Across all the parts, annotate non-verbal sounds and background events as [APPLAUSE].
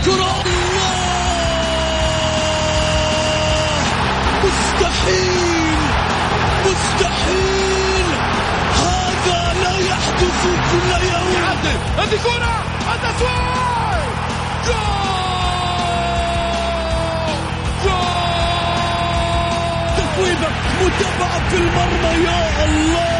الكرة الله. مستحيل. مستحيل. هذا لا يحدث كل يوم. هذه كرة. التسويق جول. جول. تسويبة متابعة في المرمى. يا الله.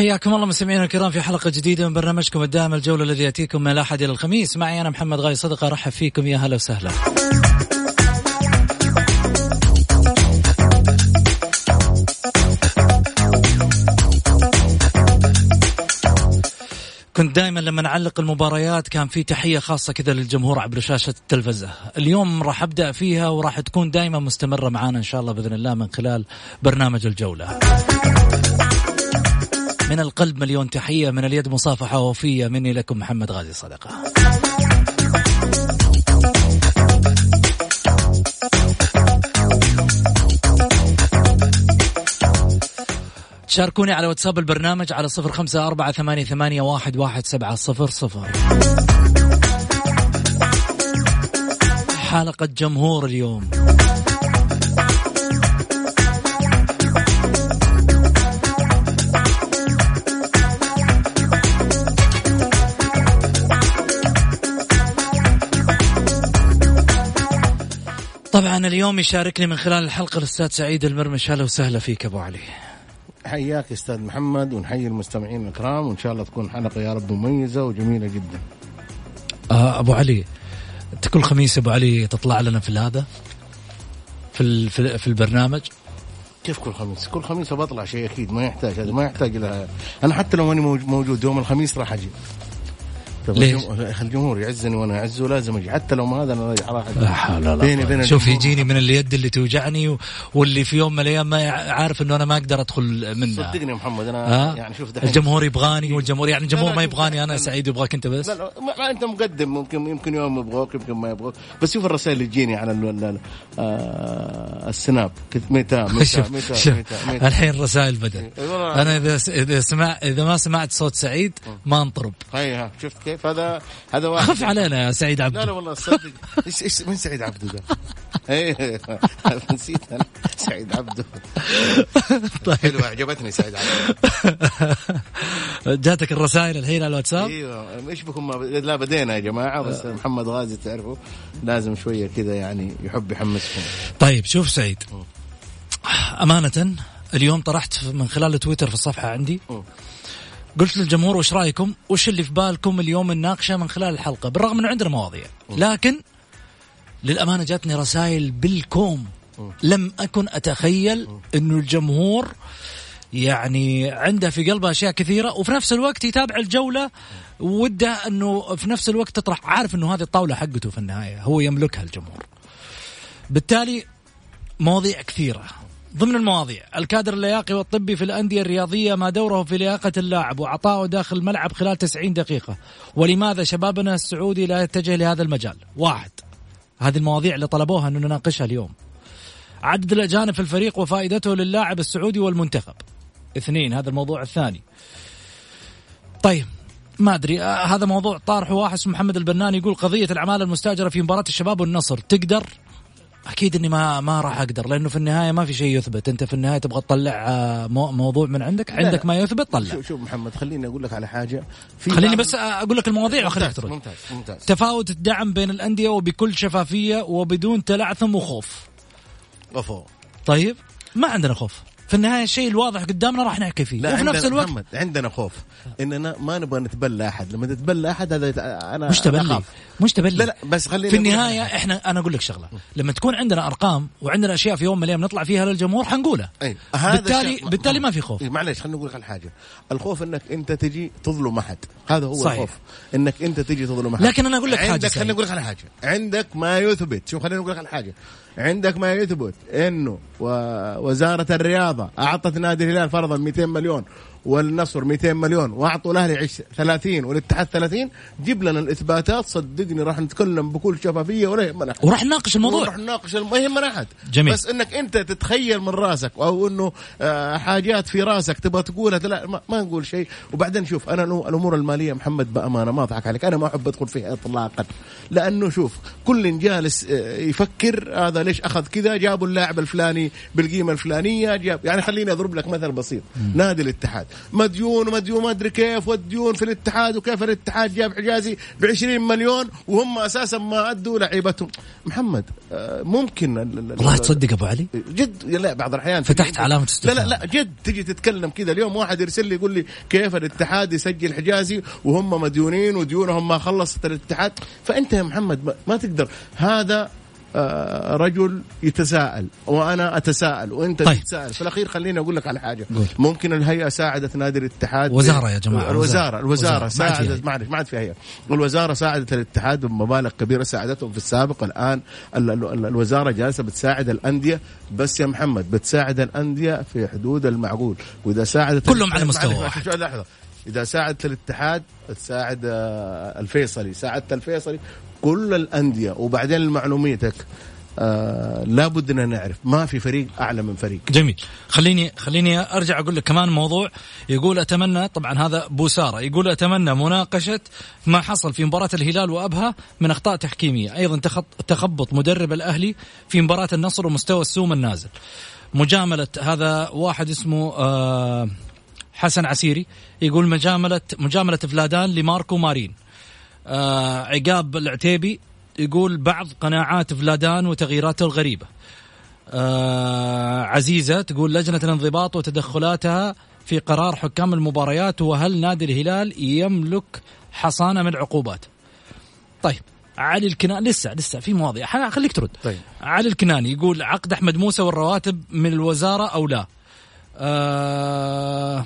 حياكم الله مستمعينا الكرام في حلقة جديدة من برنامجكم الدائم الجولة الذي يأتيكم من الأحد إلى الخميس. معي أنا محمد غاي صدقة أرحب فيكم. يا هلا وسهلا. كنت دائما لما نعلق المباريات كان في تحية خاصة كذا للجمهور عبر شاشة التلفزة. اليوم راح أبدأ فيها وراح تكون دائما مستمرة معنا إن شاء الله بإذن الله من خلال برنامج الجولة. من القلب مليون تحية من اليد مصافحة وفية مني لكم محمد غازي صدقة. شاركوني على واتساب البرنامج على صفر خمسة أربعة ثمانية, ثمانية واحد, واحد سبعة صفر صفر. حلقة جمهور اليوم. اليوم يشاركني من خلال الحلقة الأستاذ سعيد المرمش هلا وسهلا فيك أبو علي حياك أستاذ محمد ونحيي المستمعين الكرام وإن شاء الله تكون حلقة يا رب مميزة وجميلة جدا. آه أبو علي أنت كل خميس أبو علي تطلع لنا في هذا في في, البرنامج كيف كل خميس؟ كل خميس بطلع شيء أكيد ما يحتاج هذا ما يحتاج إلى أنا حتى لو ماني موج- موجود يوم الخميس راح أجي. طب ليش؟ الجمهور يعزني وأنا اعزه لازم أجي حتى لو ما هذا أنا راح. لا حول ولا بيني. بين شوف. يجيني من اليد اللي توجعني و- واللي في يوم من الأيام ما عارف إنه أنا ما أقدر أدخل منها صدقني يا محمد أنا ها؟ يعني شوف دحين الجمهور يبغاني والجمهور يعني الجمهور ما يبغاني أنا سعيد يبغاك أنت بس لا لا ما, أنت مقدم ممكن يمكن يوم يبغوك يمكن ما يبغوك بس شوف الرسائل اللي تجيني على ال ال آه السناب كنت متى متى متى متى الحين الرسائل والله. أنا إذا إذا سمع إذا ما سمعت صوت سعيد ما انطرب هاي ها شفت كيف هذا هذا واحد. خف علينا يا سعيد لا لا عبد والله صدق. إيش إيش من سعيد عبده ده؟ [LAUGHS] إيه [LAUGHS] نسيت أنا سعيد عبده. [LAUGHS] طيب. حلوة عجبتني سعيد عبده. جاتك الرسائل الحين على الواتساب؟ أيوه. إيش بكم. لا بدينا يا جماعة بس محمد غازي تعرفوا لازم شوية كذا يعني يحب يحمسكم. طيب شوف سعيد. أمانة اليوم طرحت من خلال تويتر في الصفحة عندي. مم. قلت للجمهور وش رأيكم؟ وش اللي في بالكم اليوم نناقشه من خلال الحلقة؟ بالرغم انه عندنا مواضيع. لكن للأمانة جاتني رسائل بالكوم. لم أكن أتخيل أنه الجمهور يعني عنده في قلبه أشياء كثيرة وفي نفس الوقت يتابع الجولة وده أنه في نفس الوقت تطرح عارف أنه هذه الطاولة حقته في النهاية هو يملكها الجمهور. بالتالي مواضيع كثيرة. ضمن المواضيع الكادر اللياقي والطبي في الأندية الرياضية ما دوره في لياقة اللاعب وعطائه داخل الملعب خلال 90 دقيقة. ولماذا شبابنا السعودي لا يتجه لهذا المجال؟ واحد هذه المواضيع اللي طلبوها أن نناقشها اليوم. عدد الأجانب في الفريق وفائدته للاعب السعودي والمنتخب. اثنين هذا الموضوع الثاني. طيب ما أدري آه هذا موضوع طارح واحد محمد البناني يقول قضية العماله المستاجرة في مباراة الشباب والنصر تقدر؟ أكيد إني ما ما راح أقدر لأنه في النهاية ما في شيء يثبت. أنت في النهاية تبغى تطلع آه، مو- موضوع من عندك؟ عندك لا. ما يثبت؟ طلع. شوف شوف محمد خليني أقول لك على حاجة. في خليني بس أقول لك المواضيع وخليك ترد ممتاز ممتاز. تفاوت الدعم بين الأندية وبكل شفافية وبدون تلعثم وخوف. غفو طيب؟ ما عندنا خوف. في النهاية الشيء الواضح قدامنا راح نحكي فيه. لا وفي نفس الوقت محمد عندنا خوف. إننا ما نبغى نتبلى أحد. لما تتبلى أحد هذا أنا مش تبلي. مش تبلي. لا لا بس خلينا في النهاية إحنا أنا أقول لك شغلة. لما تكون عندنا أرقام وعندنا أشياء في يوم من الأيام نطلع فيها للجمهور حنقولها. أي. هذا بالتالي الشيء- بالتالي ما في خوف. إيه، معلش خليني أقول لك على حاجة. الخوف إنك أنت تجي تظلم أحد. هذا هو صحيح. الخوف. إنك أنت تجي تظلم أحد. لكن أنا أقول لك حاجة عندك. خليني أقول لك على حاجة. عندك ما يثبت. شوف خليني أقول لك على حاجة. عندك ما يثبت إنه وزارة الرياضة أعطت نادي الهلال فرضا 200 مليون والنصر 200 مليون وأعطوا الاهلي عش- 30 والاتحاد 30 جيب لنا الإثباتات صدقني راح نتكلم بكل شفافية ولا يهمنا. أحد. وراح نناقش الموضوع. ونروح نناقش ما يهمنا احد جميل. بس إنك أنت تتخيل من راسك أو إنه آه، حاجات في راسك تبغى تقولها لا ما, ما نقول شيء. وبعدين شوف أنا الأمور المالية محمد بأمانة ما أضحك عليك. أنا ما أحب أدخل فيها اطلاقا. لأنه شوف كل جالس آه، يفكر هذا ليش أخذ كذا؟ جابوا اللاعب الفلاني بالقيمة الفلانية جاب يعني خليني أضرب لك مثل بسيط. نادي الاتحاد. مديون ومديون ما أدري كيف والديون في الاتحاد وكيف الاتحاد جاب حجازي ب 20 مليون وهم أساسا ما أدوا لعيبتهم. محمد آه، ممكن ال- ال- والله ال- تصدق أبو علي؟ جد لا بعض الأحيان فتحت تجي- علامة لا استفهام. لا لا جد تجي تتكلم كذا. اليوم واحد يرسل لي يقول لي كيف الاتحاد يسجل حجازي وهم مديونين وديونهم ما خلصت الاتحاد. فأنت يا محمد ما, تقدر. هذا رجل يتساءل وأنا أتساءل وأنت طيب. تتساءل في الأخير خليني أقول لك على حاجة قول. ممكن الهيئة ساعدت نادي الاتحاد وزارة يا جماعة، الوزاره. الوزارة وزارة. ما عاد في ساعدت ما عاد في هيئة الوزارة ساعدت الاتحاد بمبالغ كبيرة ساعدتهم في السابق الآن ال- ال- ال- الوزارة جالسة بتساعد الأندية بس يا محمد بتساعد الأندية في حدود المعقول وإذا ساعدت كلهم على مستوى واحد. لحظة إذا ساعدت الاتحاد تساعد آه، الفيصلي ساعدت الفيصلي كل الأندية وبعدين لمعلوميتك آه لابد ان نعرف. ما في فريق أعلى من فريق. جميل. خليني خليني أرجع أقول لك كمان موضوع. يقول اتمنى طبعا هذا بوسارة. يقول أتمنى مناقشة ما حصل في مباراة الهلال وأبها من أخطاء تحكيمية. أيضا تخبط مدرب الأهلي في مباراة النصر ومستوى السوم النازل. مجامله هذا واحد اسمه آه حسن عسيري. يقول مجامله مجاملة فلادان لماركو مارين. آه عقاب العتيبي يقول بعض قناعات فلادان وتغييراته الغريبة. آه عزيزة تقول لجنة الانضباط وتدخلاتها في قرار حكام المباريات وهل نادي الهلال يملك حصانة من العقوبات؟ طيب علي الكناني لسه لسه في مواضيع. خليك ترد. طيب. علي الكناني يقول عقد أحمد موسى والرواتب من الوزارة أو لا؟ آه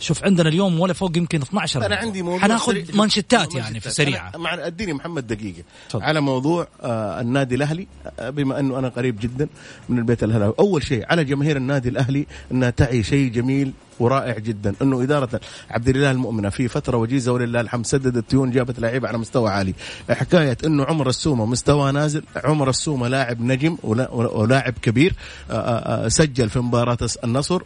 شوف عندنا اليوم ولا فوق يمكن 12 أنا عندي موضوع حناخذ مانشتات يعني في مانشتات. سريعة. أنا- مع اديني محمد دقيقة. تفضل. على موضوع آه النادي الأهلي آه بما أنه أنا قريب جدا من البيت الهلاوي أول شيء على جماهير النادي الأهلي إنها تعي شيء جميل. ورائع جدا. إنه إدارة عبد الإله المؤمنة في فترة وجيزة ولله الحمد سددت ديون جابت لعيبه على مستوى عالي. حكاية إنه عمر السومة مستوى نازل عمر السومة لاعب نجم ولا- ولاعب كبير آه، آه، آه، سجل في مباراة النصر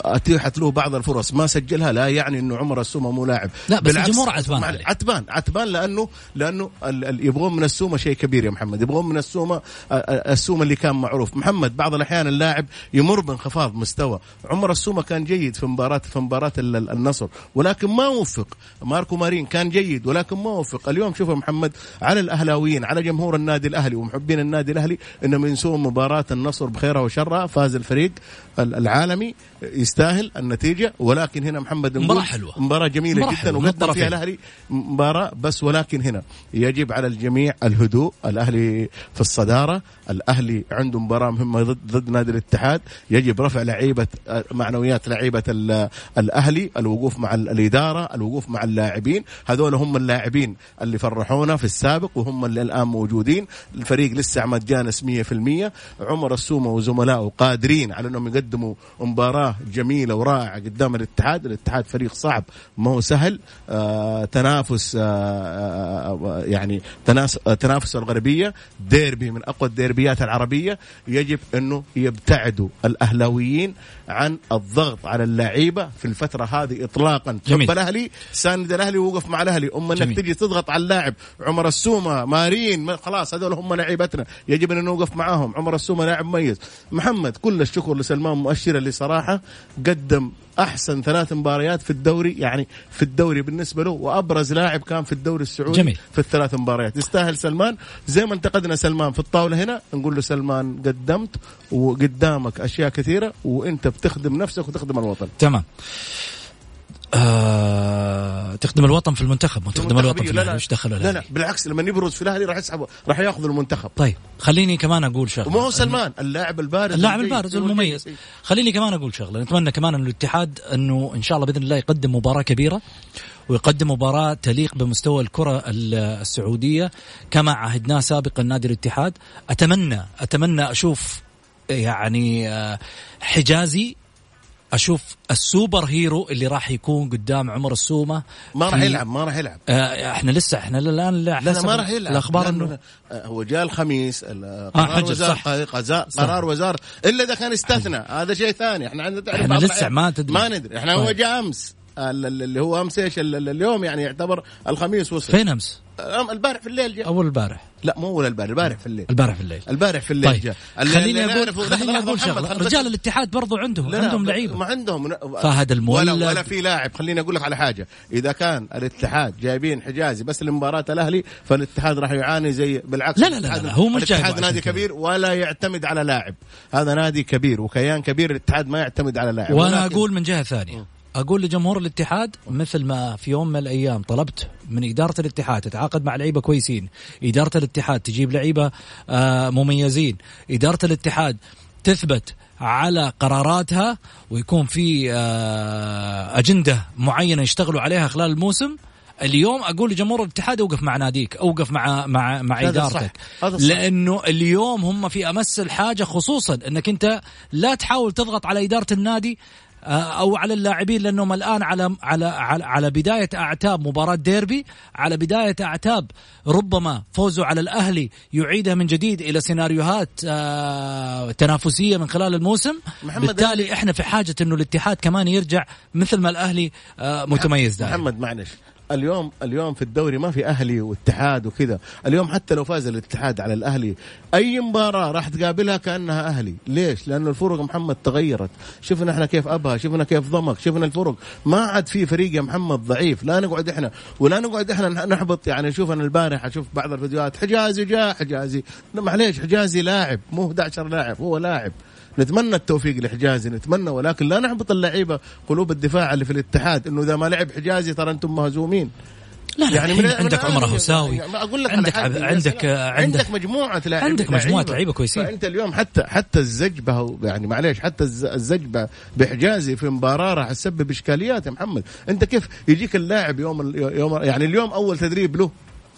أتيحت له بعض الفرص. ما سجلها لا يعني إنه عمر السومة مو لاعب. لا، بس الجمهور عتبان عليه. عتبان عتبان لأنه لأنه يبغون من السومة شيء كبير يا محمد. يبغون من السومة السومة اللي كان معروف. محمد بعض الأحيان اللاعب يمر بانخفاض مستوى. عمر السومة كان جيد في مباراه في مباراة ال- ال- النصر. ولكن ما وفق. ماركو مارين كان جيد ولكن ما وفق. اليوم شوف محمد على الأهلاويين على جمهور النادي الأهلي ومحبين النادي الأهلي إنهم ينسون مباراة النصر بخيرها وشرها. فاز الفريق ال- العالمي. يستاهل النتيجة ولكن هنا محمد نقول مباراة حلوة. مباراة جميلة مباراة جدا وقدم فيها. الأهلي مباراة بس ولكن هنا يجب على الجميع الهدوء. الأهلي في الصدارة الأهلي عنده مباراة مهمة ضد ضد نادي الاتحاد. يجب رفع لعيبة معنويات لعيبة ال- الأهلي الوقوف مع ال- الإدارة الوقوف مع اللاعبين. هذول هم اللاعبين اللي فرحونا في السابق وهم اللي الآن موجودين. الفريق لسه جانس 100% عمر السومة وزملائه قادرين على إنهم يقدموا مباراة جميلة ورائعة قدام الاتحاد. الاتحاد فريق صعب ما هو سهل. آه تنافس آه آه يعني تناس تنافس الغربية. ديربي من أقوى الديربيات العربية. يجب أنه يبتعدوا الأهلاويين عن الضغط على اللعيبة في الفترة هذه اطلاقا. جميل. حب الأهلي؟ ساند الأهلي ووقف مع الأهلي. أما إنك جميل. تجي تضغط على اللاعب عمر السومة مارين ما- خلاص هذول هم لعيبتنا. يجب أن نوقف معاهم. عمر السومة لاعب مميز. محمد كل الشكر لسلمان مؤشر اللي قدم أحسن ثلاث مباريات في الدوري يعني في الدوري بالنسبة له وأبرز لاعب كان في الدوري السعودي جميل. في الثلاث مباريات. يستاهل سلمان. زي ما انتقدنا سلمان في الطاولة هنا نقول له سلمان قدمت وقدامك أشياء كثيرة وأنت بتخدم نفسك وتخدم الوطن. تمام. آه تخدم الوطن في المنتخب وتخدم الوطن في لا الاهلي لا. وش دخله لا لا بالعكس لما يبرز في الأهلي راح يسحبه راح ياخذ المنتخب. طيب خليني كمان أقول شغلة. وما هو سلمان اللاعب البارز اللاعب. البارز والمميز خليني كمان أقول شغلة. نتمنى كمان انه الاتحاد أنه إن شاء الله بإذن الله يقدم مباراة كبيرة ويقدم مباراة تليق بمستوى الكرة ال- السعودية كما عهدناه سابقا نادي الاتحاد. أتمنى أتمنى أشوف يعني آه، حجازي أشوف ال superhero اللي راح يكون قدام عمر السومة ما راح يلعب ما راح يلعب آه، إحنا لسه إحنا الان لا لا ما راح يلعب الأخبار انه هو جاء الخميس ال- آه، قرار صح. قزا- صح. قرار وزارة إلا إذا كان استثنى هذا شيء ثاني إحنا عندنا تعرف بعض لسه ما تدري. ما ندري إحنا هو طيب. جاء أمس ال- ال- اللي هو أمس إيش ال- ال- اليوم يعني يعتبر الخميس وصل فين أمس؟ البارح في الليل جاء. أول البارح. لا مو أول البارح البارح في الليل. البارح في الليل. البارح في الليل طيب جاء. خليني أقول خليني أقول شغلة. رجال الاتحاد برضو عندهم لا عندهم لعيبة. ما عندهم. فهد المولد. ولا, ولا في لاعب. خليني أقول لك على حاجة. إذا كان الاتحاد جايبين حجازي بس لمباراة الأهلي فالاتحاد راح يعاني زي بالعكس. لا لا لا لا، لا، هو مش الاتحاد نادي. كبير ولا يعتمد على لاعب. هذا نادي كبير وكيان كبير الاتحاد ما يعتمد على لاعب. وأنا أقول من جهة ثانية. أقول لجمهور الاتحاد مثل ما في يوم من الأيام طلبت من إدارة الاتحاد تتعاقد مع لعيبة كويسين إدارة الاتحاد تجيب لعيبة آه، مميزين إدارة الاتحاد تثبت على قراراتها ويكون في آه، أجندة معينة يشتغلوا عليها خلال الموسم اليوم أقول لجمهور الاتحاد أوقف مع ناديك أوقف مع مع مع. إدارتك. لأنه اليوم هم في أمس الحاجة خصوصا إنك أنت لا تحاول تضغط على إدارة النادي أو على اللاعبين لأنهم الآن على على على, على بداية أعتاب مباراة ديربي. على بداية أعتاب ربما فوزه على الأهلي يعيدها من جديد إلى سيناريوهات آه، تنافسية من خلال الموسم. محمد بالتالي إحنا في حاجة إنه الاتحاد كمان يرجع مثل ما الأهلي آه، متميز دائما. محمد معلش. اليوم اليوم في الدوري ما في أهلي واتحاد وكذا. اليوم حتى لو فاز الاتحاد على الأهلي أي مباراة راح تقابلها كأنها أهلي. ليش؟ لأنه الفرق محمد تغيرت. شفنا إحنا كيف أبها شفنا كيف ضمك شفنا الفرق. ما عاد في فريق يا محمد ضعيف. لا نقعد إحنا ولا نقعد إحنا نحبط. يعني شوف أنا البارح أشوف بعض الفيديوهات حجازي جاء حجازي. معليش حجازي لاعب مو 11 لاعب هو لاعب. نتمنى التوفيق لحجازي نتمنى ولكن لا نحبط اللعيبة قلوب الدفاع اللي في الاتحاد إنه إذا ما لعب حجازي ترى أنتم مهزومين لا لا يعني من عندك من عمر هوساوي يعني أقول لك عندك عب- عندك. آه، عندك عندك مجموعة لاعبين عندك مجموعة لعيبة. لعيبة كويسين. فأنت اليوم حتى حتى الزجبة يعني معليش حتى الز- الزجبة بحجازي في مباراة راح تسبب إشكاليات يا محمد أنت كيف يجيك اللاعب يوم ال- يوم يعني اليوم أول تدريب له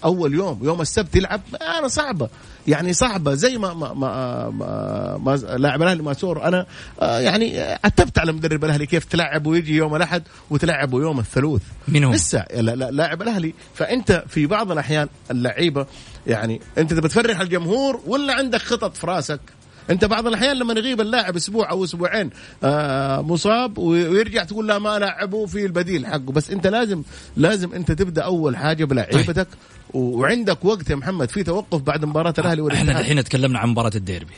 أول يوم يوم السبت يلعب أنا صعبة. يعني صعبة زي ما ما ما, ما, ما لاعب الأهلي ماسور أنا آه، يعني عتبت على مدرب الأهلي كيف تلعب ويجي يوم الأحد وتلعبه يوم الثلاث. مين هو؟ لسه لا لا لاعب الأهلي. فأنت في بعض الأحيان اللعيبة يعني أنت تبى تفرح الجمهور ولا عندك خطط في راسك؟ انت بعض الأحيان لما يغيب اللاعب أسبوع أو أسبوعين آه مصاب وي- ويرجع تقول لا ما لعبه في البديل حقه. بس انت لازم لازم انت تبدأ أول حاجة بلعيبتك. و- وعندك وقت يا محمد في توقف بعد مباراة الأهلي إحنا والاتحاد الحين تكلمنا عن مباراة الديربي.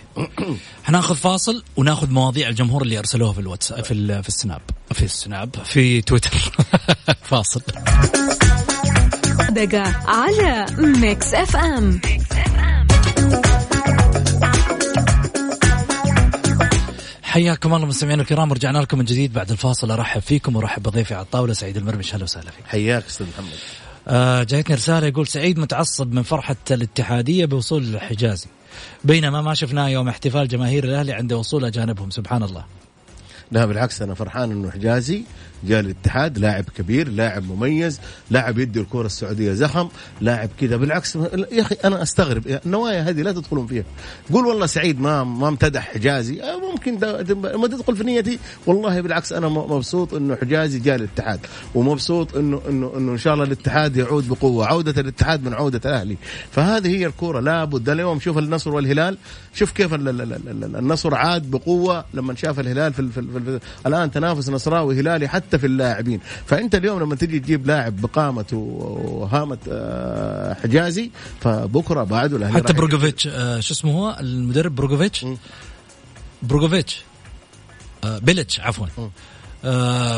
[CLEARS THROAT] حناخذ فاصل وناخذ مواضيع الجمهور اللي أرسلوها في الواتس في في السناب. في السناب في تويتر. [LAUGHS] فاصل. صدقة على Mix FM حياكم الله مستمعينا الكرام ورجعنا لكم من جديد بعد الفاصل. أرحب فيكم وأرحب بضيفي على الطاولة سعيد المرمش أهلا وسهلا فيك. حياك أستاذ محمد. آه جايتني رسالة يقول سعيد متعصب من فرحة الاتحادية بوصول الحجازي بينما ما شفناه يوم احتفال جماهير الأهلي عند وصول أجانبهم. سبحان الله. لا بالعكس أنا فرحان إنه حجازي جاء الاتحاد لاعب كبير لاعب مميز لاعب يدي الكرة السعودية زخم لاعب كذا. بالعكس يا أخي أنا أستغرب النوايا هذه لا تدخلون فيها. قول والله سعيد ما ما امتدح حجازي. آه، ممكن لما تدخل في نيتي. والله بالعكس أنا م- مبسوط إنه حجازي جاء الاتحاد ومبسوط انه انه إنه إن شاء الله الاتحاد يعود بقوة. عودة الاتحاد من عودة الاهلي فهذه هي الكورة. لابد اليوم شوف النصر والهلال. شوف كيف ال- ال- ال- ال- النصر عاد بقوة لما شاف الهلال في, في, ال- في, ال- الآن تنافس نصراوي هلالي حتى في اللاعبين. فأنت اليوم لما تجي تجيب لاعب بقامة وهامة آه، حجازي فبكرة بعده الأهلي حتى بروجوفيتش آه شو اسمه هو؟ المدرب بروجوفيتش. بروجوفيتش آه بيلتش عفوا.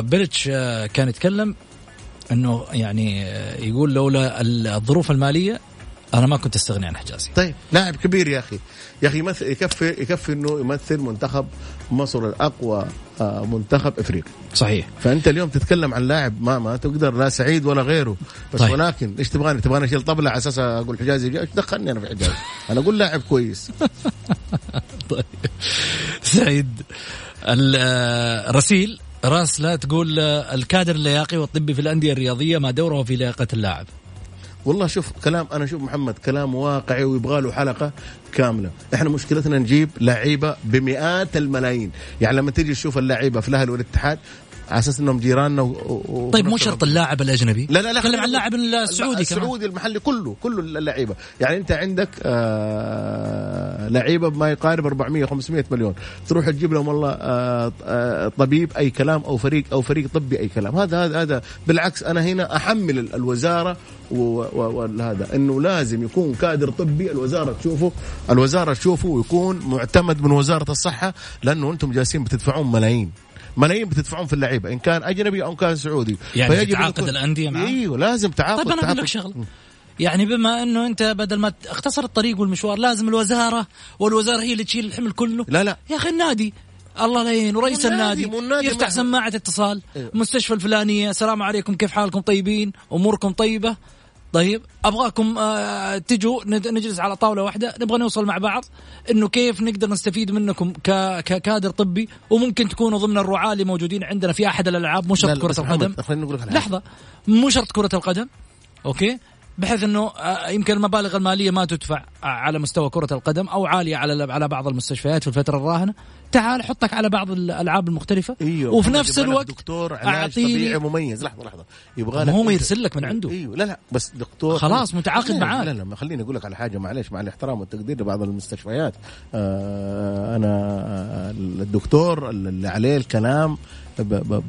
بيلتش كان يتكلم إنه يعني يقول لولا الظروف المالية أنا ما كنت أستغني عن حجازي طيب لاعب كبير يا أخي. يا أخي يمثل يكفي يكفي إنه يمثل منتخب مصر الأقوى آه، منتخب إفريقيا. صحيح. فأنت اليوم تتكلم عن لاعب ما ما تقدر لا سعيد ولا غيره. بس طيب. ولكن إيش تبغاني؟ تبغاني أشيل طبلة على أساس أقول حجازي؟ إيش دخلني أنا في حجازي أنا أقول لاعب كويس. [LAUGHS] طيب. سعيد. الرسيل راس لا تقول آه، الكادر اللياقي والطبي في الأندية الرياضية ما دوره في لياقة اللاعب. والله شوف كلام أنا شوف محمد كلام واقعي ويبغى له حلقة كاملة. إحنا مشكلتنا نجيب لعيبة بمئات الملايين. يعني لما تيجي تشوف اللعيبة في الأهلي والاتحاد على أساس إنهم جيراننا و... و... طيب مو شرط اللاعب الأجنبي؟ لا لا لا تكلم عن اللاعب السعودي كمان. السعودي المحلي كله كل اللعيبة. يعني أنت عندك آه لعيبة بما يقارب 400 500 مليون. تروح تجيب لهم والله آه آه طبيب أي كلام أو فريق أو فريق طبي أي كلام. هذا هذا هذا بالعكس أنا هنا أحمل ال- الوزارة وهذا إنه لازم يكون كادر طبي الوزارة تشوفه الوزارة تشوفه ويكون معتمد من وزارة الصحة لأنه أنتم جالسين بتدفعون ملايين. ملايين بتدفعون في اللعيبة إن كان أجنبي أو كان سعودي. يعني فيجب يكون- الأندية معاه؟ إيوه لازم تعاقد طيب أنا أقول لك تعاقد. شغله يعني بما إنه أنت بدل ما اختصر الطريق والمشوار لازم الوزارة والوزارة هي اللي تشيل الحمل كله. لا لا. يا أخي النادي الله لا يعين ورئيس النادي، النادي يفتح ما- سماعة اتصال إيه. مستشفى الفلانية السلام عليكم كيف حالكم؟ طيبين؟ أموركم طيبة؟ طيب أبغاكم آه تجوا نجلس على طاولة واحدة نبغى نوصل مع بعض إنه كيف نقدر نستفيد منكم ك- ككادر طبي وممكن تكونوا ضمن الرعاة اللي موجودين عندنا في أحد الألعاب مو شرط كرة القدم. لحظة مو شرط كرة القدم أوكي بحيث إنه آه، يمكن المبالغ المالية ما تدفع على مستوى كرة القدم أو عالية على على بعض المستشفيات في الفترة الراهنة. تعال حطك على بعض الألعاب المختلفة. إيوه وفي نفس الوقت دكتور علاج طبيعي مميز. لحظة لحظة. يبغى لك هو يرسل لك من عنده. إيوه لا لا بس دكتور خلاص متعاقد لا، لا،. لا خليني أقول لك على حاجة معلش مع الاحترام والتقدير لبعض المستشفيات. آه أنا آه، الدكتور اللي عليه الكلام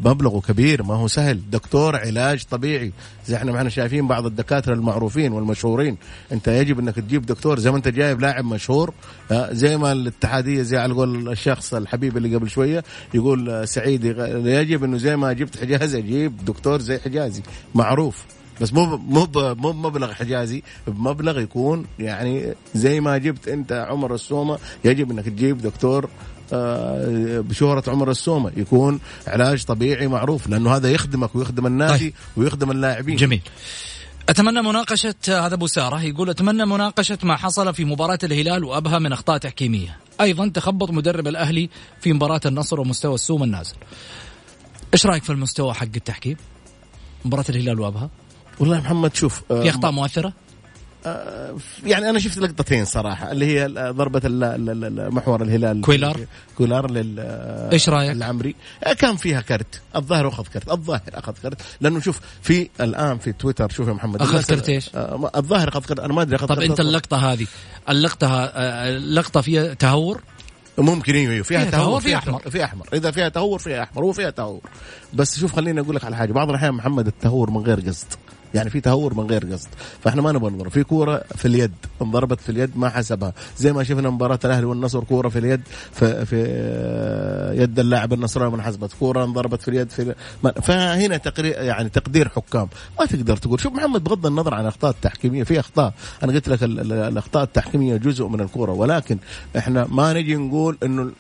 مبلغه كبير ما هو سهل. دكتور علاج طبيعي. زي إحنا ما إحنا شايفين بعض الدكاترة المعروفين والمشهورين. انت يجب انك تجيب دكتور زي ما انت جايب لاعب مشهور آه، زي ما الاتحادية زي على قول الشخص الحبيب اللي قبل شوية يقول آه، سعيد يجب انه زي ما جبت حجازي أجيب دكتور زي حجازي. معروف. بس مو مو مو بمبلغ حجازي بمبلغ يكون يعني زي ما جبت انت عمر السومة يجب انك تجيب دكتور بشهرة عمر السومة. يكون علاج طبيعي معروف لأنه هذا يخدمك ويخدم النادي طيب. ويخدم اللاعبين. جميل. أتمنى مناقشة هذا أبو سارة. يقول أتمنى مناقشة ما حصل في مباراة الهلال وأبها من أخطاء تحكيمية. أيضا تخبط مدرب الأهلي في مباراة النصر ومستوى السوم النازل. إيش رأيك في المستوى حق التحكيم؟ مباراة الهلال وأبها؟ والله يا محمد شوف آه، في أخطاء مؤثرة؟ يعني أنا شفت لقطتين صراحة اللي هي ضربة ال- ال- ال- محور الهلال. كويلار. كويلار لل إيش رأيك؟ العمري كان فيها كرت. الظاهر أخذ كرت. الظاهر أخذ كرت. لأنه شوف في الآن في تويتر شوف يا محمد أخذ الناس- كرت؟ آه، ما- الظاهر أخذ كرت. أنا ما أدري أخذ طب كرت. أنت اللقطة هذه اللقطة آه، اللقطة فيها تهور؟ ممكن إيوه أيوة، فيها فيها تهور فيها فيها أحمر. في أحمر. إذا فيها تهور فيها أحمر هو فيها تهور. بس شوف خليني أقول لك على حاجة. بعض الأحيان محمد التهور من غير قصد. يعني في تهور من غير قصد. فإحنا ما نبغى نضرب. في كورة في اليد انضربت في اليد ما حسبها. زي ما شفنا مباراة الأهلي والنصر كورة في اليد في, في آه، يد اللاعب النصراوي ما حسبت. كورة انضربت في اليد في فهنا تقرير يعني تقدير حكام. ما تقدر تقول. شوف محمد بغض النظر عن الاخطاء التحكيمية في أخطاء. أنا قلت لك ال- ال- الأخطاء التحكيمية جزء من الكورة. ولكن إحنا ما نجي نقول إنه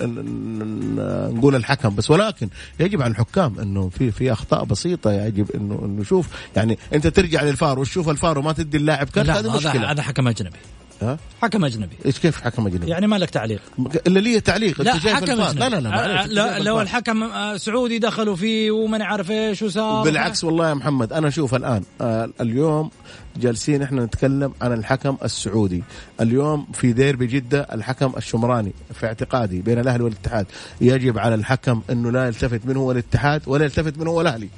نقول الحكم بس. ولكن يجب على الحكام إنه في في أخطاء بسيطة. يجب إنه إنه شوف. يعني أنت ترجع للفار وتشوف الفار وما تدي اللاعب كرت هذه هذا مشكلة. هذا حكم أجنبي. ها؟ حكم أجنبي. إيش كيف حكم أجنبي؟ يعني ما لك تعليق. إلا لي تعليق لا حكم أجنبي. لا لا لا آه، لا لو. الحكم آه، سعودي دخلوا فيه ومن عارف إيش وصار بالعكس والله يا محمد أنا أشوف الآن آه اليوم جالسين إحنا نتكلم عن الحكم السعودي. اليوم في ديربي جدة الحكم الشمراني في اعتقادي بين الأهلي والاتحاد. يجب على الحكم إنه لا يلتفت من هو الاتحاد ولا يلتفت من هو الاهلي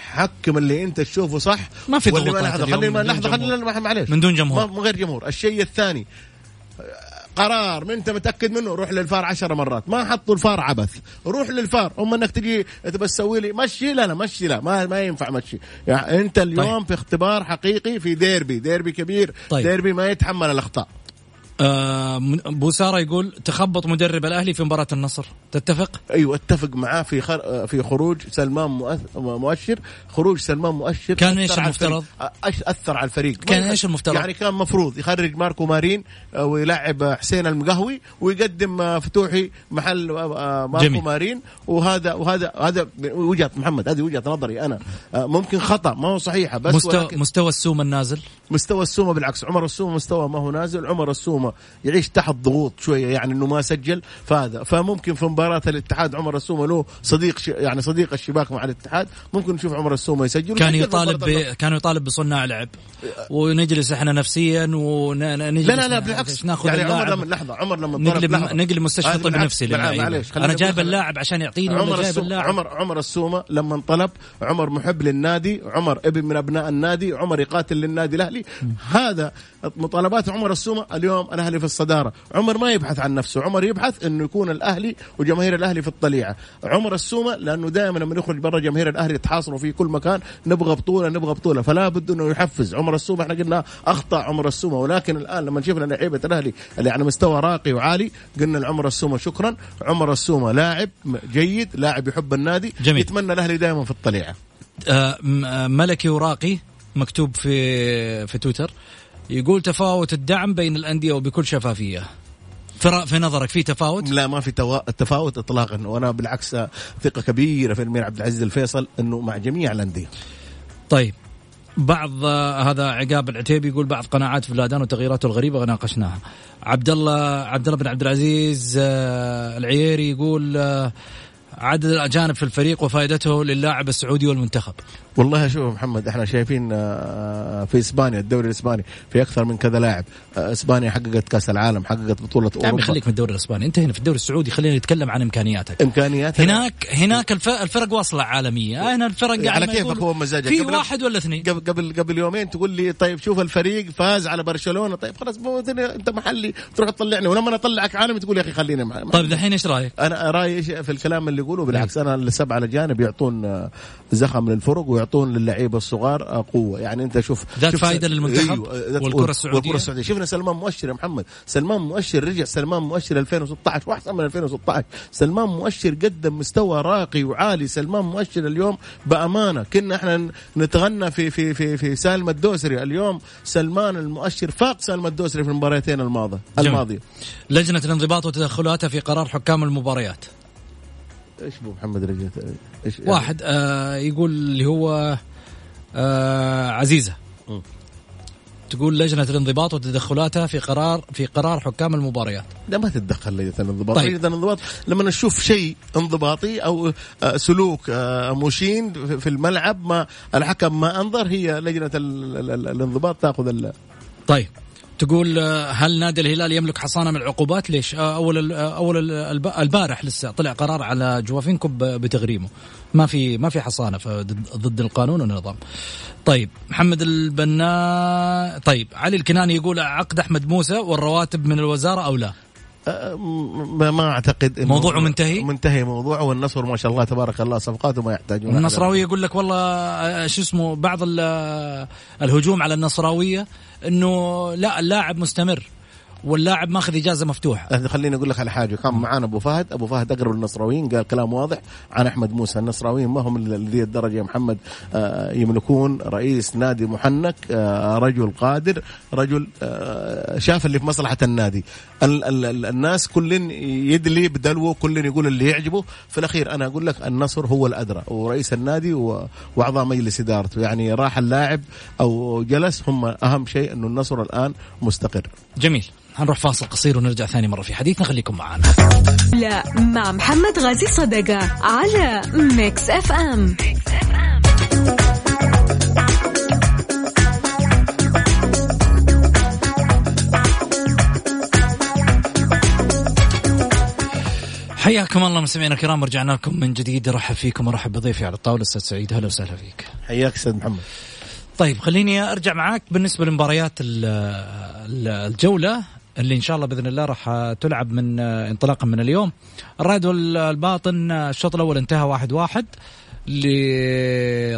حكم اللي انت تشوفه صح ما في ضغوطات لحظه اليوم خلينا من لحظه خلينا معلش من دون جمهور. ما- من غير جمهور. الشيء الثاني قرار ما انت متأكد منه؟ روح للفار عشر مرات. ما حطوا الفار عبث. روح للفار. اما انك تجي تبى تسوي لي مشي؟ لا لا مشي لا. ما ما ينفع مشي. يعني انت اليوم طيب. في اختبار حقيقي في ديربي. ديربي كبير. طيب. ديربي ما يتحمل الأخطاء. آه بوسارة يقول تخبط مدرب الأهلي في مباراة النصر تتفق؟ أيوه أتفق معاه في خر... في خروج سلمان مؤشر خروج سلمان مؤشر كان على المفترض؟ أش- أثر على الفريق كان إيش المفترض؟ يعني كان مفروض يخرج ماركو مارين آه، ويلعب آه، حسين المقهوي ويقدم آه، فتوحي محل آه، ماركو جميل. مارين وهذا وهذا هذا وجهة محمد هذه وجهة نظري أنا آه، ممكن خطأ ما هو صحيحة بس مستوى ولكن مستوى السوم النازل مستوى السومة بالعكس عمر السومة مستوى ما هو نازل عمر السومة يعيش تحت ضغوط شوية يعني إنه ما سجل فهذا فممكن في مباراة الاتحاد عمر السومة له صديق ش... يعني صديق الشباك مع الاتحاد ممكن نشوف عمر السومة يسجل كان يطالب. ب... كان يطالب بصناع لعب ونجلس إحنا نفسيا ونجلس لا لا لا بالعكس ناخذ يعني عمر لما لحظة عمر لما نقلب. نقلب مستشفى طب. نفسي. معليش أنا جايب. اللاعب عشان يعطيني عمر اللاعب عمر عمر السومة لما طلب عمر محب للنادي عمر ابن من أبناء النادي عمر يقاتل للنادي الأهلي هذا مطالبات عمر السومة اليوم الاهلي في الصدارة. عمر ما يبحث عن نفسه عمر يبحث إنه يكون الأهلي وجماهير الأهلي في الطليعة. عمر السومة لأنه دائما لما يخرج برا جماهير الأهلي يتحاصروا في كل مكان نبغى بطولة نبغى بطولة. فلا بد إنه يحفز. عمر السومة إحنا قلنا أخطأ عمر السومة. ولكن الآن لما شفنا لعيبة الأهلي اللي على مستوى راقي وعالي قلنا لعمر السومة شكرا. عمر السومة لاعب جيد لاعب يحب النادي جميل. يتمنى الأهلي دائما في الطليعة. آه، آه، ملكي وراقي مكتوب في في تويتر. يقول تفاوت الدعم بين الأندية وبكل شفافية. في نظرك في تفاوت؟ لا ما في توا- تفاوت اطلاقا وأنا بالعكس ثقة كبيرة في الامير عبد العزيز الفيصل إنه مع جميع الأندية. طيب بعض هذا عقاب العتيبي يقول بعض قناعات فلادان وتغييراته الغريبة ناقشناها عبد الله عبد الله بن عبد العزيز آه، العييري يقول آه، عدد الأجانب في الفريق وفائدته للاعب السعودي والمنتخب. والله شوف محمد إحنا شايفين آه، في إسبانيا الدوري الإسباني في أكثر من كذا لاعب. آه، إسبانيا حققت كأس العالم حققت بطولة يا عمي أوروبا. خليك من الدوري الإسباني. انت هنا في الدوري السعودي خلينا نتكلم عن إمكانياتك. امكانيات هناك هناك الف- الفرق واصلة عالمية. هنا الفرق على كيفك يقول هو مزاجك. في واحد ولا اثنين؟ قبل قبل قبل يومين تقول لي طيب شوف الفريق فاز على برشلونة. طيب خلاص انت محلي تروح تطلعني. ولما أطلعك عالمي تقول يا أخي خليني معي طيب دحين إيش رأيك؟ أنا رأيي في الكلام اللي يقوله بالعكس أنا السبعه الاجانب يعطون آه، زخم للفرق ويعطون للعيبة الصغار آه، قوة. يعني أنت شوف ذات شوف فائدة س- للمنتخب أيوة، ذات- والكرة السعودية. والكرة السعودية. شفنا سلمان مؤشر يا محمد. سلمان مؤشر رجع سلمان مؤشر 2016 واحسن من 2016 سلمان مؤشر قدم مستوى راقي وعالي. سلمان مؤشر اليوم بأمانة. كنا إحنا نتغنى في في في في سالم الدوسري. اليوم سلمان المؤشر فاق سالم الدوسري في المباراتين الماضيه. الماضية. لجنة الانضباط وتدخلاتها في قرار حكام المباريات. إيش أبو محمد رجعت؟ إيش واحد آه يقول اللي هو آه عزيزة. م. تقول لجنة الانضباط وتدخلاتها في قرار في قرار حكام المباريات. لا ما تتدخل لجنة الانضباط. طيب. لجنة الانضباط لما نشوف شيء انضباطي أو آه، سلوك آه، مشين في- الملعب ما الحكم ما أنظر هي لجنة ال- ال- ال- الانضباط تأخذ ال- طيب. تقول آه، هل نادي الهلال يملك حصانة من العقوبات؟ ليش؟ آه، أول آه، أول ال- الب- البارح لسه طلع قرار على جوافينكو بتغريمه. ما في ما في حصانة ضد القانون والنظام. طيب محمد البناء طيب علي الكناني يقول عقد أحمد موسى والرواتب من الوزارة أو لا؟ ما أعتقد إنه- موضوعه منتهي؟ منتهي موضوعه والنصر ما شاء الله تبارك الله صفقاته ما يحتاجون النصراوية يقول لك والله شو اسمه بعض ال- الهجوم على النصراوية إنه لا اللاعب مستمر واللاعب ماخذ إجازة مفتوحة. أه، خليني أقول لك على حاجة. كان معانا أبو فهد. أبو فهد أقرب للنصراويين قال كلام واضح عن أحمد موسى. النصراويين ما هم لذي الدرجة يا محمد آه، يملكون رئيس نادي محنك آه، رجل قادر رجل شاف اللي في مصلحة النادي. ال- ال- ال- الناس كل يدلي بدلوه كل يقول اللي يعجبه. في الأخير أنا أقول لك النصر هو الأدرى ورئيس النادي وأعضاء مجلس إدارته. يعني راح اللاعب أو جلس هم أهم شيء أنه النصر الآن مستقر. جميل. هنروح فاصل قصير ونرجع ثاني مرة في حديثنا. خليكم معنا. لا مع محمد غازي صدقة على Mix FM حياكم الله مستمعينا الكرام رجعنا لكم من جديد. ارحب فيكم وارحب بضيفي على الطاولة أستاذ سعيد. أهلا وسهلا فيك. حياك أستاذ محمد. طيب خليني أرجع معاك. بالنسبة لمباريات ال- ال- الجولة اللي إن شاء الله بإذن الله راح تلعب من انطلاقا من اليوم. الرائد والباطن الشوط الأول انتهى واحد واحد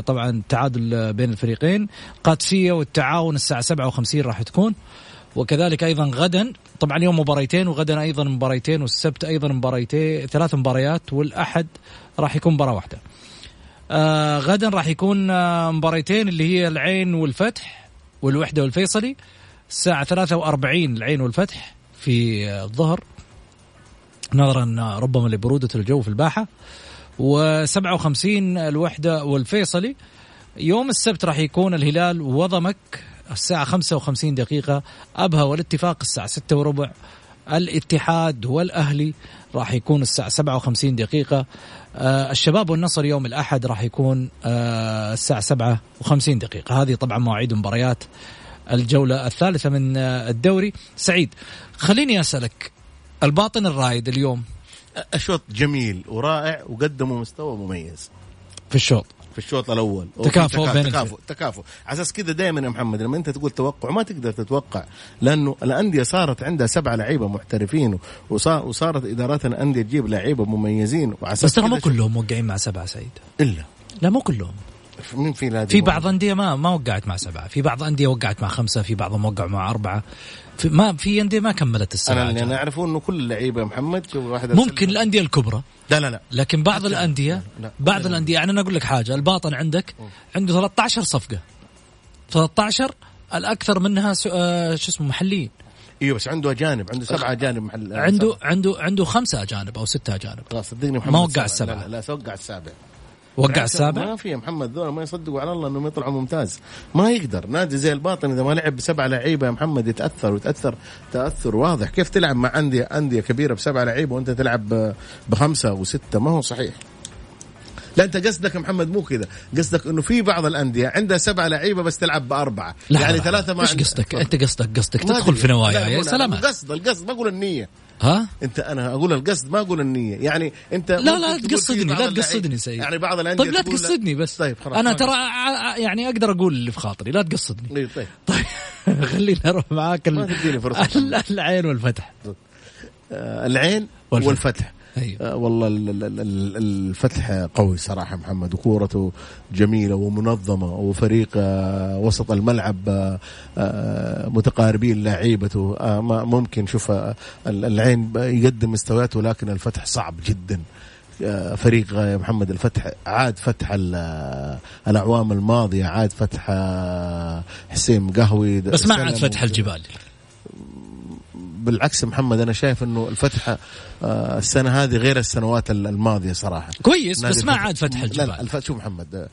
طبعا تعادل بين الفريقين. قادسية والتعاون الساعة 57 راح تكون. وكذلك أيضا غدا طبعا اليوم مباريتين وغدا أيضا مباريتين والسبت أيضا مباريتين ثلاث مباريات والأحد راح يكون مباراة واحدة. آه غدا راح يكون آه مباريتين اللي هي العين والفتح والوحدة والفيصلي. الساعة 43 العين والفتح في الظهر. نظرا ربما لبرودة الجو في الباحة. و57 الوحدة والفيصلي. يوم السبت راح يكون الهلال وضمك. الساعة 55 دقيقة. أبها والاتفاق الساعة 6 وربع. الاتحاد والأهلي راح يكون الساعة 57 دقيقة. آه الشباب والنصر يوم الأحد راح يكون آه الساعة 57 دقيقة. هذه طبعا مواعيد مباريات الجولة الثالثة من الدوري. سعيد خليني أسألك الباطن الرايد اليوم؟ الشوط جميل ورائع وقدموا مستوى مميز. في الشوط. في الشوط الأول. تكافؤ تكافؤ بين تكافؤ, تكافؤ. على أساس كذا دائما يا محمد لما أنت تقول توقع ما تقدر تتوقع لأنه الأندية صارت عندها سبعه لعيبة محترفين وصار وصارت إدارات الأندية تجيب لعيبة مميزين وعلى بس ترى مو كلهم موقعين مع سبعة سعيد. إلا. لا مو كلهم. مين في نادي في بعض أندية ما ما وقعت مع سبعة. في بعض أندية وقعت مع خمسة في بعضهم وقعوا مع أربعة. في ما في أندية ما كملت السبعه أنا اللي. أنا أعرفه إنه كل اللعيبة محمد شوف واحد ممكن الأندية الكبرى. لا لا لا. لكن بعض لا، الانديه لا، لا. بعض لا. الانديه يعني أنا أقول لك حاجة الباطن عندك عنده 13 صفقة. 13 الأكثر منها آه، شو اسمه محليين. إيوه بس عنده أجانب عنده سبعة أجانب محل عنده عنده عنده خمسة أجانب أو ستة أجانب. خلاص صدقني محمد ما وقع سبعة. السبعة. لا لا, لا وقع السابع. وقع السابع ما في محمد ذولا ما يصدقوا على الله إنهم يطلعوا ممتاز. ما يقدر. نادي زي الباطن إذا ما لعب بسبعه لعيبة يا محمد يتأثر ويتاثر تأثر واضح. كيف تلعب مع انديه أندية كبيرة بسبعه لعيبة وأنت تلعب بخمسة وستة؟ ما هو صحيح. لا أنت قصدك محمد مو كذا. قصدك إنه في بعض الأندية عندها سبعه لعيبة بس تلعب بأربعة. لا يعني لا، ثلاثة ما إيش قصدك؟ أنت قصدك قصدك تدخل. في نوايا. يا سلامات القصد القصد ما أقول النية. ها؟ انت أنا أقول القصد ما أقول النية. يعني انت لا لا تقصدني لا تقصدني سيد. يعني بعض الأندية طيب لا تقصدني بس. طيب خلاص أنا ترى يعني أقدر أقول اللي في خاطري لا تقصدني. إيه، طيب. طيب [LAUGHS] خليني أروح معاك ال- ما تديني فرصة. ال- [LAUGHS] العين والفتح. آه، العين والفتح. والفتح, أيوه. آه، والله ال- ال- ال- ال- الفتح قوي صراحة محمد وكورته جميلة ومنظمة وفريق آه، وسط الملعب آه، متقاربين لعيبته. ما ممكن شوف ال- العين يقدم مستويات ولكن الفتح صعب جدا. فريق محمد الفتح عاد فتح ال- الأعوام الماضية عاد فتح حسين قهوي بس ما عاد فتح الجبال. بالعكس محمد أنا شايف إنه الفتح آه، السنة هذه غير السنوات ال- الماضية صراحة. كويس بس ما عاد فتح لا الجبال. لا الفتح شوف محمد آه،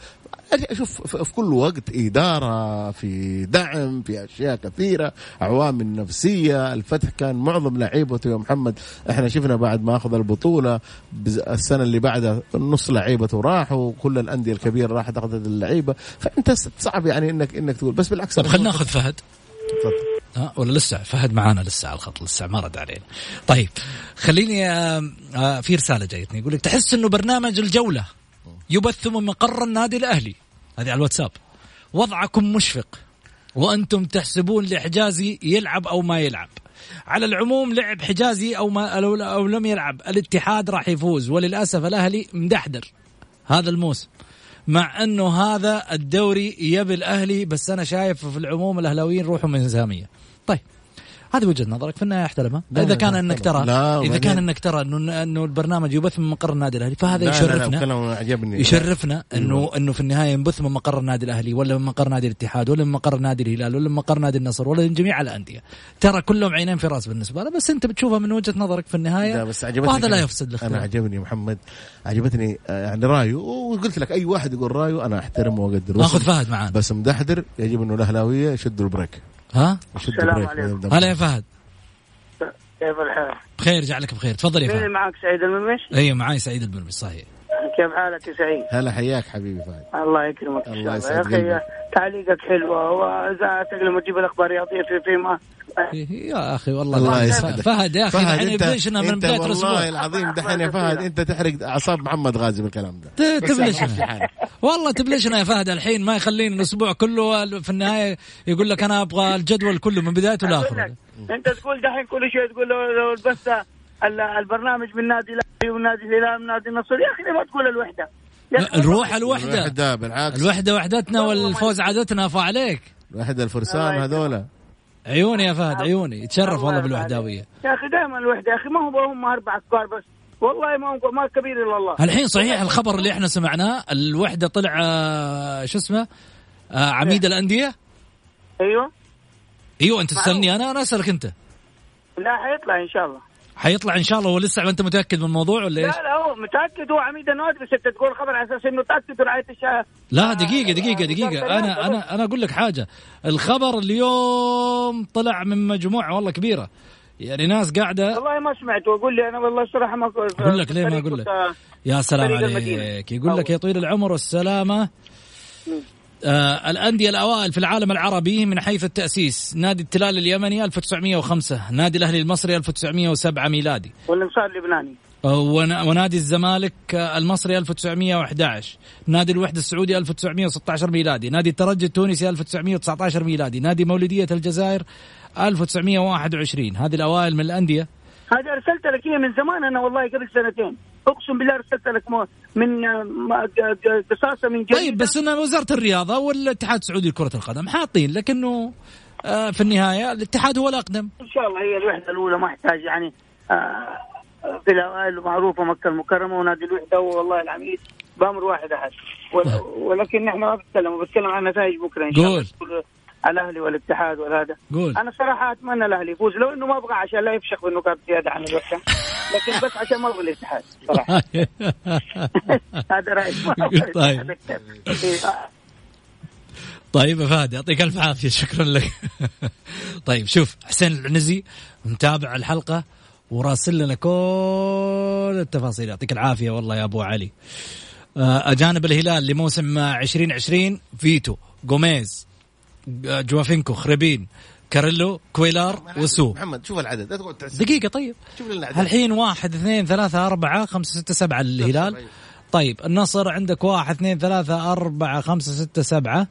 شوف في كل وقت إدارة في دعم في أشياء كثيرة عوامل نفسية الفتح كان معظم لعيبته يا محمد. إحنا شفنا بعد ما أخذ البطولة السنة اللي بعدها نص لعيبته راحوا كل الأندية الكبيرة راحت أخذت اللعيبة. فأنت صعب يعني انك إنك تقول بس بالعكس. طب خلينا ناخذ فهد. تفضل. ها ولا لسه؟ فهد معانا لسه على الخط لسه ما رد علينا. طيب خليني آه، آه، في رسالة جايتني يقول لك تحس إنه برنامج الجولة يبث من مقر النادي الأهلي. هذه على الواتساب. وضعكم مشفق وأنتم تحسبون لحجازي يلعب أو ما يلعب. على العموم لعب حجازي أو ما أو لم يلعب. الاتحاد راح يفوز وللأسف الأهلي مدحدر هذا الموسم. مع إنه هذا الدوري يبي الأهلي بس أنا شايف في العموم الأهلاويين زاميه طيب هذه وجهة نظرك في النهايه احترمها لا، إذا لا، كان لا، إنك. ترى لا، إذا كان إنك ترى إنه إنه البرنامج يبث من مقر النادي الأهلي فهذا لا، لا، لا، يشرفنا. كلام عجبني. يشرفنا انه إنه في النهاية ينبث من مقر النادي الأهلي ولا من مقر نادي الاتحاد ولا من مقر نادي الهلال ولا من مقر نادي النصر ولا من جميع الأندية. ترى كلهم عينين في راس بالنسبة له بس أنت بتشوفها من وجهة نظرك في النهاية لا بس عجبتني وهذا لا. يفسد أنا الاختلاف عجبني محمد. عجبتني آه، يعني رأيه وقلت لك أي واحد يقول رأيه أنا أحترمه وأقدره. ناخذ بس- فهد معانا. بس مدحدر يجب إنه الأهلاوية يشدوا البريك. ها؟ السلام عليكم. هلا يا فهد. كيف الحال؟ بخير جعلك بخير. تفضل يا مين فهد. معك؟ سعيد الممش؟ أيوه معي سعيد البرمي صحيح. كيف حالك يا سعيد؟ هلا حياك حبيبي فهد. الله يكرمك الله شاء الله يسعد يا أخي. تعليقك حلوة وإذا تقدر تجيب الأخبار الرياضيه في فيما. يا أخي والله الله. يسعدك. فهد يا أخي فهد الحين انت يبلشنا من أنت بداية والله الأسبوع. العظيم دحين يا فهد أنت تحرق أعصاب محمد غازي بالكلام ده. بس تبلشنا. والله تبلشنا يا فهد الحين ما يخلينا الأسبوع كله في النهاية يقول لك أنا أبغى الجدول كله من بدايته لآخره. أنت تقول دحين كل شيء تقول لو ال- البرنامج من نادي الاهلي ونادي الهلال ونادي النصر. يا أخي ليه ما تقول الوحدة؟ نروح الوحدة. الوحدة. بالعكس. الوحدة وحدتنا والفوز عادتنا فا عليك الوحدة الفرسان. هذولا. عيوني يا فهد عيوني. يتشرف والله الله بالوحداويه يا أخي دائما الوحدة يا أخي ما هو هم أربع أفكار بس. والله ما هو ما كبير إلا الله. الحين صحيح الخبر اللي إحنا سمعناه الوحدة طلع آه، شو اسمه آه، عميد الأندية؟ أيوه. أيوه أنت تسألني أنا أنا أسألك أنت. لا حيطلع إن شاء الله. حيطلع إن شاء الله ولسه ما أنت متأكد من الموضوع ولا إيش؟ لا لا هو متأكد هو عميد النوادي بس أنت تقول خبر على أساس إنه تأكد رعاية الشهر لا دقيقة دقيقة دقيقة. أنا أنا أنا أقول لك حاجة. الخبر اليوم طلع من مجموعة والله كبيرة. يعني ناس قاعدة والله ما سمعت واقول لي أنا والله الصراحة ما أقول لك ليه ما أقول لك؟ يا سلام المدينة. عليك يقول لك يا طويل العمر والسلامة. آه الأندية الأوائل في العالم العربي من حيث التأسيس. نادي التلال اليمني 1905 نادي الأهلي المصري 1907 ميلادي. والإنصار اللبناني. ونادي الزمالك آه، المصري 1911 نادي الوحدة السعودي 1916 ميلادي نادي الترجي التونسي 1919 ميلادي نادي مولودية الجزائر 1921 هذه الأوائل من الأندية. هذه أرسلت لك هي من زمان أنا والله قبل سنتين. أقسم بالله أرسلت لك من آه، قصاصة من جريدة. طيب بس إن وزارة الرياضة والاتحاد السعودي لكرة القدم حاطين لكنه آه، في النهاية الاتحاد هو الأقدم. إن شاء الله هي الوحدة الأولى ما أحتاج يعني آه، في الأوائل معروفة مكة المكرمة ونادي الوحده والله العميد بأمر واحد أحد. ول- ولكن نحن ما بنتكلم بتكلم عن نتائج بكرة إن شاء الله. الأهلي والاتحاد والهذا قول. أنا صراحة أتمنى الأهلي يفوز لو إنه ما أبغى عشان لا يفشخ بالنقاط زيادة عن الوحده لكن بس عشان ما أبغى الاتحاد صراحة. [LAUGHS] هذا رأيي. [LAUGHS] طيب. طيب يا فهد يعطيك ألف عافية شكرا لك. [LAUGHS] طيب شوف حسين العنزي متابع الحلقة. وراسل لنا كل التفاصيل. يعطيك العافية والله يا أبو علي. آه، أجانب الهلال لموسم 2020 فيتو جوميز آه، جوافينكو خربين كاريلو كويلار وسو. محمد شوف العدد لا تقعد تحسب دقيقة طيب. شوف لنا العدد. الحين واحد اثنين ثلاثة أربعة خمسة ستة سبعة للهلال. طيب. النصر عندك واحد اثنين ثلاثة أربعة خمسة ستة سبعة.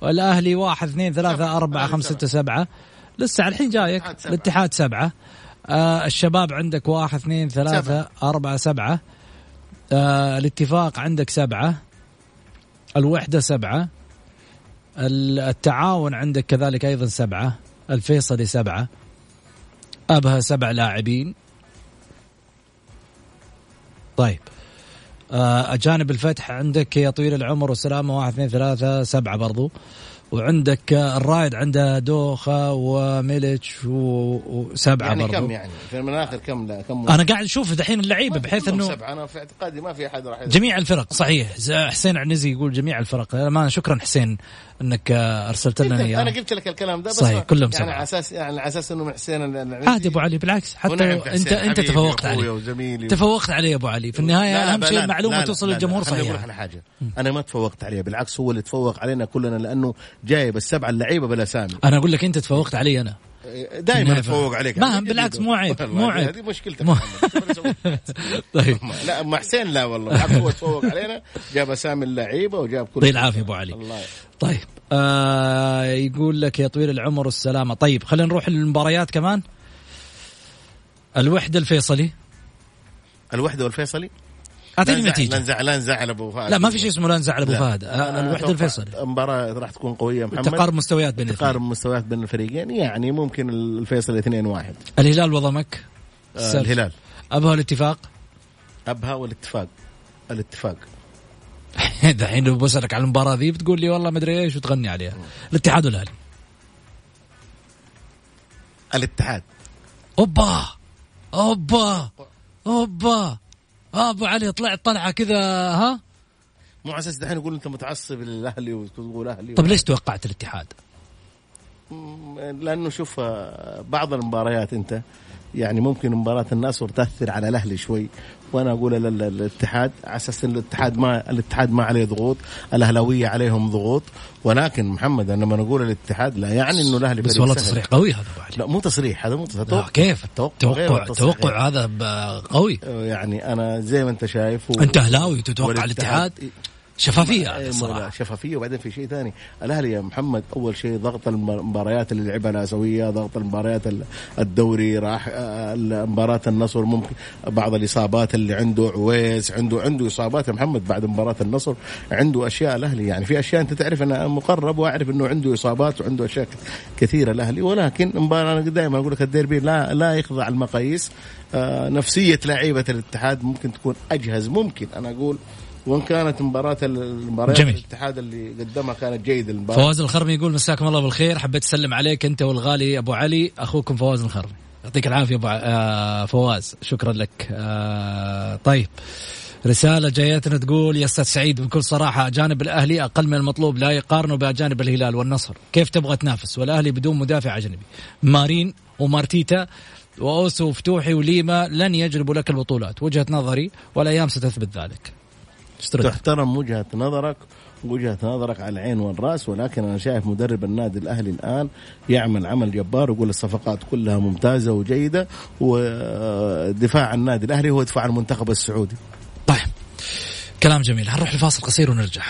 والأهلي واحد اثنين ثلاثة أربعة خمسة ستة سبعة. لسه الحين جايك الاتحاد سبعة. سبعة آه الشباب عندك واحد اثنين ثلاثة أربعة سبعة. آه الاتفاق عندك سبعة. الوحدة سبعة. ال- التعاون عندك كذلك أيضا سبعة. الفيصلي سبعة. أبها سبع لاعبين. طيب. آه، أجانب الفتح عندك يا طويل العمر والسلامة واحد اثنين ثلاثة سبعة برضو. وعندك الرايد عنده دوخة وميليتش و- وسبعة يعني برضو. كم يعني؟ في المناخر كم لا كم أنا قاعد أشوف دحين اللعيبة بحيث أنه سبعة. أنا في اعتقادي ما في أحد راح. جميع الفرق صحيح. حسين عنزي يقول جميع الفرق. ما شكرا حسين إنك أرسلت لنا أنا إياه. قلت لك الكلام ده بس صحيح، كلهم يعني. على أساس يعني على أساس إنه من حسين عادي أبو علي بالعكس. حتى انت أنت تفوقت عليه. تفوقت عليه أبو علي. في النهاية لا لا اهم شيء المعلومة توصل للجمهور صحيح. على حاجة أنا ما تفوقت عليه بالعكس هو اللي تفوق علينا كلنا لأنه جايب السبعه اللعيبة بالاسامي أنا أقول لك أنت تفوقت علي أنا. دائما. أتفوق عليك. ما بالعكس. مو عيب، مو عيب. هذه مشكلتك. [LAUGHS] طيب. لا مع حسين لا والله. هو تفوق علينا جاب أسامي اللعيبة وجاب كل يعطيه العافية أبو علي. الله طيب آه يقول لك يا طويل العمر والسلامه طيب خلينا نروح للمباريات كمان. الوحدة الفيصلي. الوحدة والفيصلي؟ أعطيني نزعل- لا النتيجه نزعل نزعل أبو فهد. لا ما في شيء اسمه لا نزعل ابو. فهد. الوحدة الفيصلي المباراه راح تكون قوية محمد. تقارب مستويات بين تقارب مستويات بين الفريقين. يعني ممكن الفيصل 2 1 الهلال وضمك آه الهلال. أبها الاتفاق أبها والاتفاق. الاتفاق. [LAUGHS] دحين لو بسالك على المباراة ذي بتقول لي والله مدري إيش وتغني عليها. الاتحاد والأهلي. الاتحاد. أوبا! أوبا! أوبا! أبو علي طلعت طلعة كذا ها مو على أساس دحين يقول أنت متعصب للأهلي وتقول أهلي طب ليش توقعت الاتحاد؟ لأنه شوف آه، بعض المباريات أنت يعني ممكن مباراة النصر تأثر على الأهلي شوي. وأنا أقول الاتحاد على أساس الاتحاد ما الاتحاد ما عليه ضغوط الأهلاوية عليهم ضغوط. ولكن محمد أنا لما نقول الاتحاد لا يعني إنه الأهلي بس والله. تصريح قوي هذا لا مو تصريح هذا مو تصريح. كيف؟ التوقع توقع هذا قوي. يعني أنا زي ما أنت شايف و... أنت أهلاوي تتوقع الاتحاد؟ شفافية إيه، صراحة شفافية. وبعدين في شيء ثاني. الأهلي يا محمد أول شيء ضغط المباريات اللي لعبها الاسيويه ضغط المباريات الدوري راح آه، مباراة النصر ممكن بعض الإصابات اللي عنده عويس عنده عنده إصابات يا محمد بعد مباراة النصر عنده أشياء الأهلي. يعني في أشياء أنت تعرف انه مقرب وأعرف إنه عنده إصابات وعنده أشياء كثيرة الأهلي. ولكن مباراة أنا دائما أقول لك الديربي لا لا يخضع المقاييس. آه، نفسية لعيبة الاتحاد ممكن تكون أجهز. ممكن أنا أقول وان كانت مباراة المباريات جميل. الاتحاد اللي قدمها كانت جيده المباراة. فواز الخرمي يقول مساكم الله بالخير حبيت اسلم عليك انت والغالي ابو علي اخوكم فواز الخرمي. يعطيك العافية ابو آه فواز. شكرا لك. آه طيب. رسالة جايتنا تقول يا أستاذ سعيد بكل صراحة أجانب الأهلي أقل من المطلوب لا يقارنوا بأجانب الهلال والنصر. كيف تبغى تنافس؟ والأهلي بدون مدافع أجنبي. مارين ومارتيتا وأوسو وفتوحي وليما لن يجلبوا لك البطولات. وجهة نظري والأيام ستثبت ذلك. تحترم وجهة نظرك وجهة نظرك على العين والرأس ولكن أنا شايف مدرب النادي الأهلي الآن يعمل عمل جبار ويقول الصفقات كلها ممتازة وجيدة ودفاع النادي الأهلي هو دفاع المنتخب السعودي. طيب كلام جميل هنروح لفاصل قصير ونرجع.